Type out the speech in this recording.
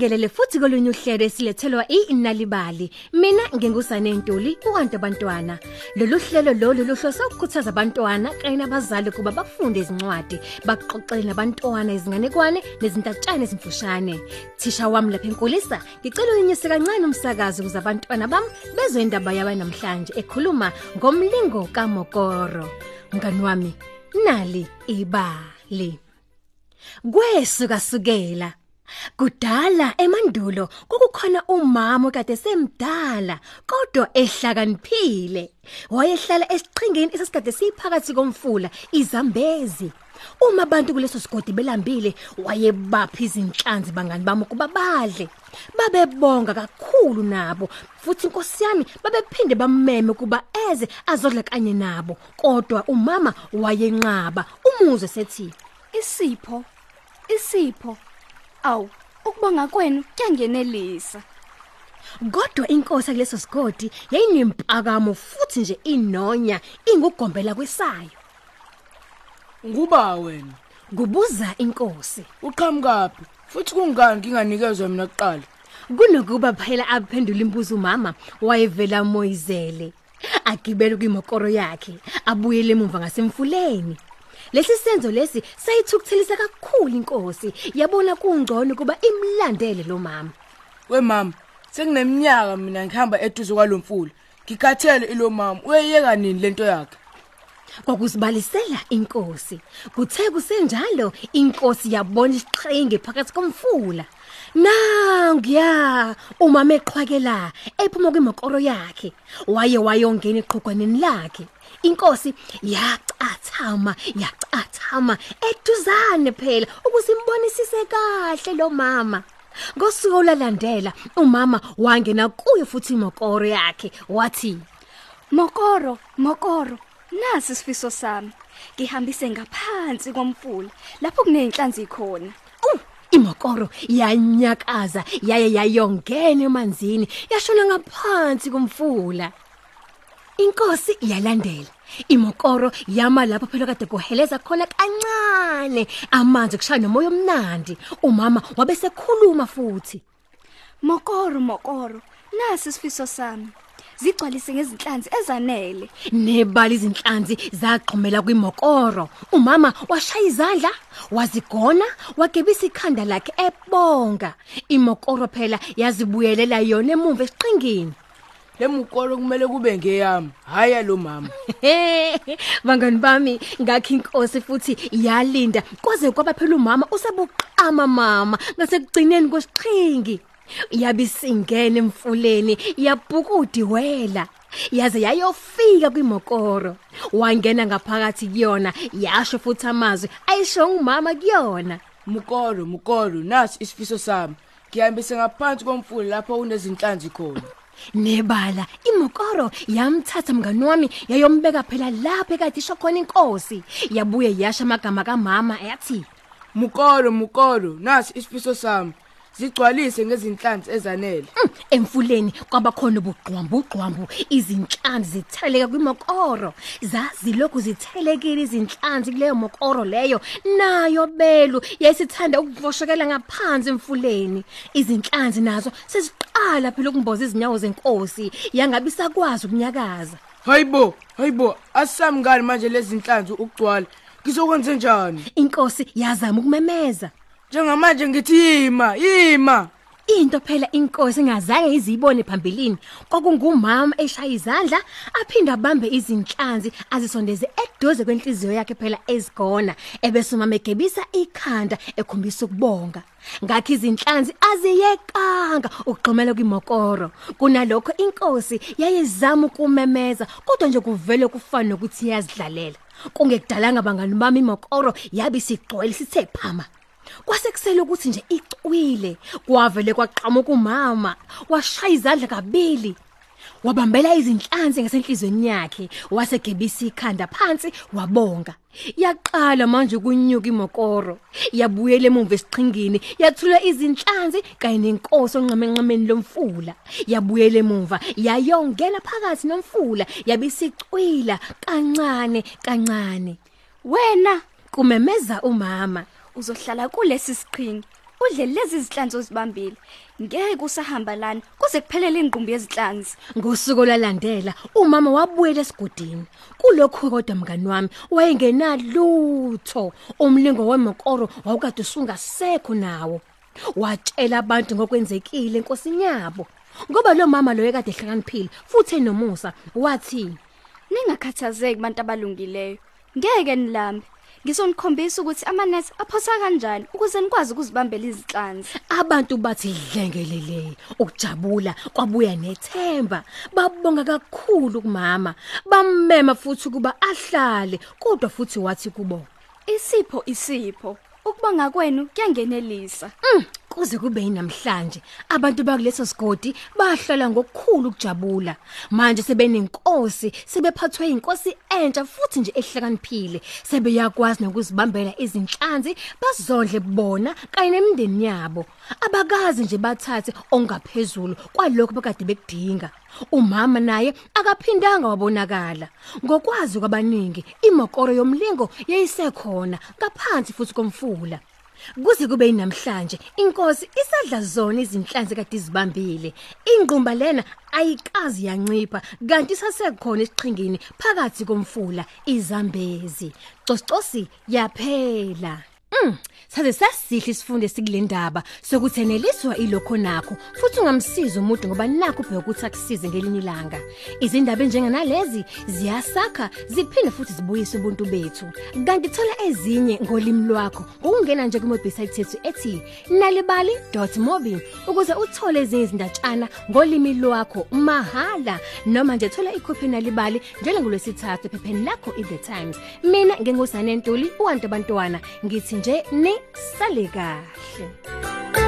Sibingelele futhi kolunye uhlelo esilethelwa iNalibali. Mina ngingusane Ntuli uwantu abantwana. Lolu hlelo lolu luhlose ukukhuthaza abantwana kanye nabazali kuba bafunde izincwadi, baxoxele nabantwana izinganekwane nezintatshana ezimfushane. Thisha wami lapha enkulisa, ngicela uyinyuse kancane umsakazo ukuze abantwana bami bezwe indaba yaba namhlanje ekhuluma ngomlingo kaMokoro. Mngani wami, nali ibali. Kwesuka sukela Kudala emandulo kukukhona umama kade semdala kodwa ehlakaniphile. Wayehlala esiqhingini esasikade siphakathi komfula iZambezi. Uma abantu kuleso sigodi belambile wayebapha izinhlanzi bangani bami kuba badle. Babebonga kakhulu nabo futhi inkosi yami babephinde bameme kuba eze azodla kanye nabo kodwa umama wayenqaba umuzwe sethi Isipho. Isipho. Aw, ukubonga kwenu kuyangenelisa. Kodwa inkosi kuleso sigodi yayinempakamo futhi nje inonya ingugombela kwesayo. Nguba wena? Kubuza inkosi. Uqhamukaphi? Futhi kungani nginganikezwe mina kuqala? Kunokuba phela aphendula imibuzo umama wayevela moyizele. Agibele kwimokoro yakhe abuyele emuva ngasemfuleni. Lesi senzo lesi sayithukuthelisa kakhulu inkosi yabona kungcono kuba imlandele lo mama. We mama, sekuneminyaka mina ngihamba eduze kwalomfula. Ngikhathele ilo mama. Uyeyeka nini lento yakhe? Kwakuzibalisela inkosi. Kuthe kusenjalo inkosi yabona isiqhinge phakathi komfula. Nangiya umama eqhwakela ephuma kwimokoro yakhe waye wayongena eqhugwaneni lakhe. Inkosi yacathama yacathama eduzane phela ukusimbonisise kahle lo mama. Ngosuku olalandela umama wangena kuyo futhi imokoro yakhe wathi Mokoro, mokoro. Nasi isifiso sami. Ngihambise ngaphansi komfula lapho kunenhlanzi khona. Uh, imokoro yanyakaza yaye yayongena emanzini yashona ngaphansi komfula inkosi yalandela imokoro yama lapho phela kade kuheleza khona kancane amanzi kushaya nomoya omnandi umama wabe sekhuluma futhi Mokoro, mokoro. Nasi isifiso sami. Zigcwalise ngezinhlanzi ezanele. nebali izinhlanzi zagqumela kwimokoro. Umama washaya izandla wazigona wagebisa ikhanda lakhe ebonga. Imokoro phela yazibuyelela yona emumva esiqingini Lemukolo kumele kube ngeyami, haya lo mama. bangani bami ngakho inkosi futhi yalinda. Kwaze kwaba phela umama usebuqama mama ngasekugcineni kwesiqhingi. Yabisingena emfuleni yabhukudi wela yaze yayofika kwimokoro wangena ngaphakathi kuyona yasho futhi amazwi ayisho umama kuyona Mukoro, mukoro, nasi isifiso sami. Ngihambise ngaphansi komfula lapho kunezinhlanzi khona. nebala imokoro yamthatha mngani wami yayombeka phela lapha ekade isho khona inkosi yabuye yasha amagama kamama yathi Mukoro, mukoro, nasi isifiso sami. Zigcwalise ngezinhlanzi ezanele. "Mm, emfuleni kwaba khona ubugqwambu ugqwambu izinhlanzi zitheleka kwimokoro zazi lokhu zithelekile izinhlanzi kuleyo mokoro leyo nayo belu yayisithanda ukuvoshekela ngaphansi emfuleni izinhlanzi nazo seziqala phela ukumboza izinyawo zenkosi yangabi sakwazi ukunyakaza Hayibo, hayibo, asami ngani manje lezi zinhlanzi ukugcwala. Ngizokwenza njani? inkosi yazama ukumemeza Njengamanje ngithi yima, yima. Into phela inkosi engazange izibone phambilini kwakungumama eshaya izandla aphinda abambe izinhlanzi azisondeze eduze kwenhliziyo yakhe phela ezigona ebese umama egebisa ikhanda ekhombisa ukubonga. Ngakho izinhlanzi aziyekanga ukugxumela kwimokoro. Kunalokho inkosi yayizama ukumemeza kodwa nje kuvele kufana nokuthi iyazidlalela. Kungekudalanga bangani bami imokoro yabe sigcwele sithe phama. Kwasekusele ukuthi nje icwile kwavele kwaqhamuka umama washaya izandla kabili wabambela izinhlanzi ngasenhlizweni yakhe wasegebisa ikhanda phansi wabonga. Yaqala manje kunyuka imokoro yabuyela emumva esiqhingini yathula izinhlanzi kanye nenkosi onqamenqameni lomfula. Yabuyela emumva yayongena phakathi nomfula yabisicwila kancane kancane. Wena kumemeza umama. Uzohlala kulesi siqhingi udle lezi zihlanzi ozibambile ngeke usahamba lana kuze kuphelele ingqumbi yezihlanzi Ngosuku lalandela umama wabuyela esigodini. Kulokho kodwa mngani wami wayengenalutho. Umlingo wemokoro wawukade usungasekho nawo. Watshela abantu ngokwenzekile enkosini yabo. Ngoba lo mama lo ekade ehlakaniphile futhi enomusa wathi ningakhathazeki bantu abalungileyo ngeke nilambe ngizonikhombisa ukuthi amanet aphosa kanjani ukuze nikwazi ukuzibambela izihlanzi abantu bathi dlengelele ukujabula kwabuya nethemba. Babonga kakhulu kumama bammema futhi kuba ahlale kodwa futhi wathi kubo isipho isipho. Ukubonga kwenu kuyangenelisa. Mm, kuze kube yinamhlanje abantu bakuleso sigodi bahlala ngokukhulu ukujabula. Manje sebenenkosi sebephathwe inkosi entsha futhi nje ehlakaniphile. Sebeyakwazi nokuzibambela izinhlanzi bazondle bona kanye nemindeni yabo. Abakazi nje bathathe ongaphezulu kwalokho bekade bekudinga. Umama naye akaphindanga wabonakala. Ngokwazi kwabaningi imokoro yomlingo yayisekhona ngaphansi futhi komfula. Kuze kube inamhlanje inkosi isadla zona izinhlanzi kade izibambile. Ingqumba lena ayikazi yancipha kanti sasekhona esiqhingini phakathi komfula izambezi. Coscosi yaphela. Mm, saze sasihle isifundo esikulendaba sokuthi eneliswa ilokho nakho futhi ungamsiza umuntu ngoba nakho ubheka ukuthi akusize ngelinye ilanga. Izindaba enjenganalezi ziyasakha ziphinde futhi zibuyise ubuntu bethu. Kanti thola ezinye ngolimi lwakho ungena nje kuma website yethu ethi nalibali.mobi ukuze uthole ezinye izindatshana ngolimi lwakho mahala noma nje thola ikhophi nalibali njalo ngolwesithathu ephepheni lakho in the times. Mina ngingusane Ntuli uwantu abantwana ngithi nje nisale kahle.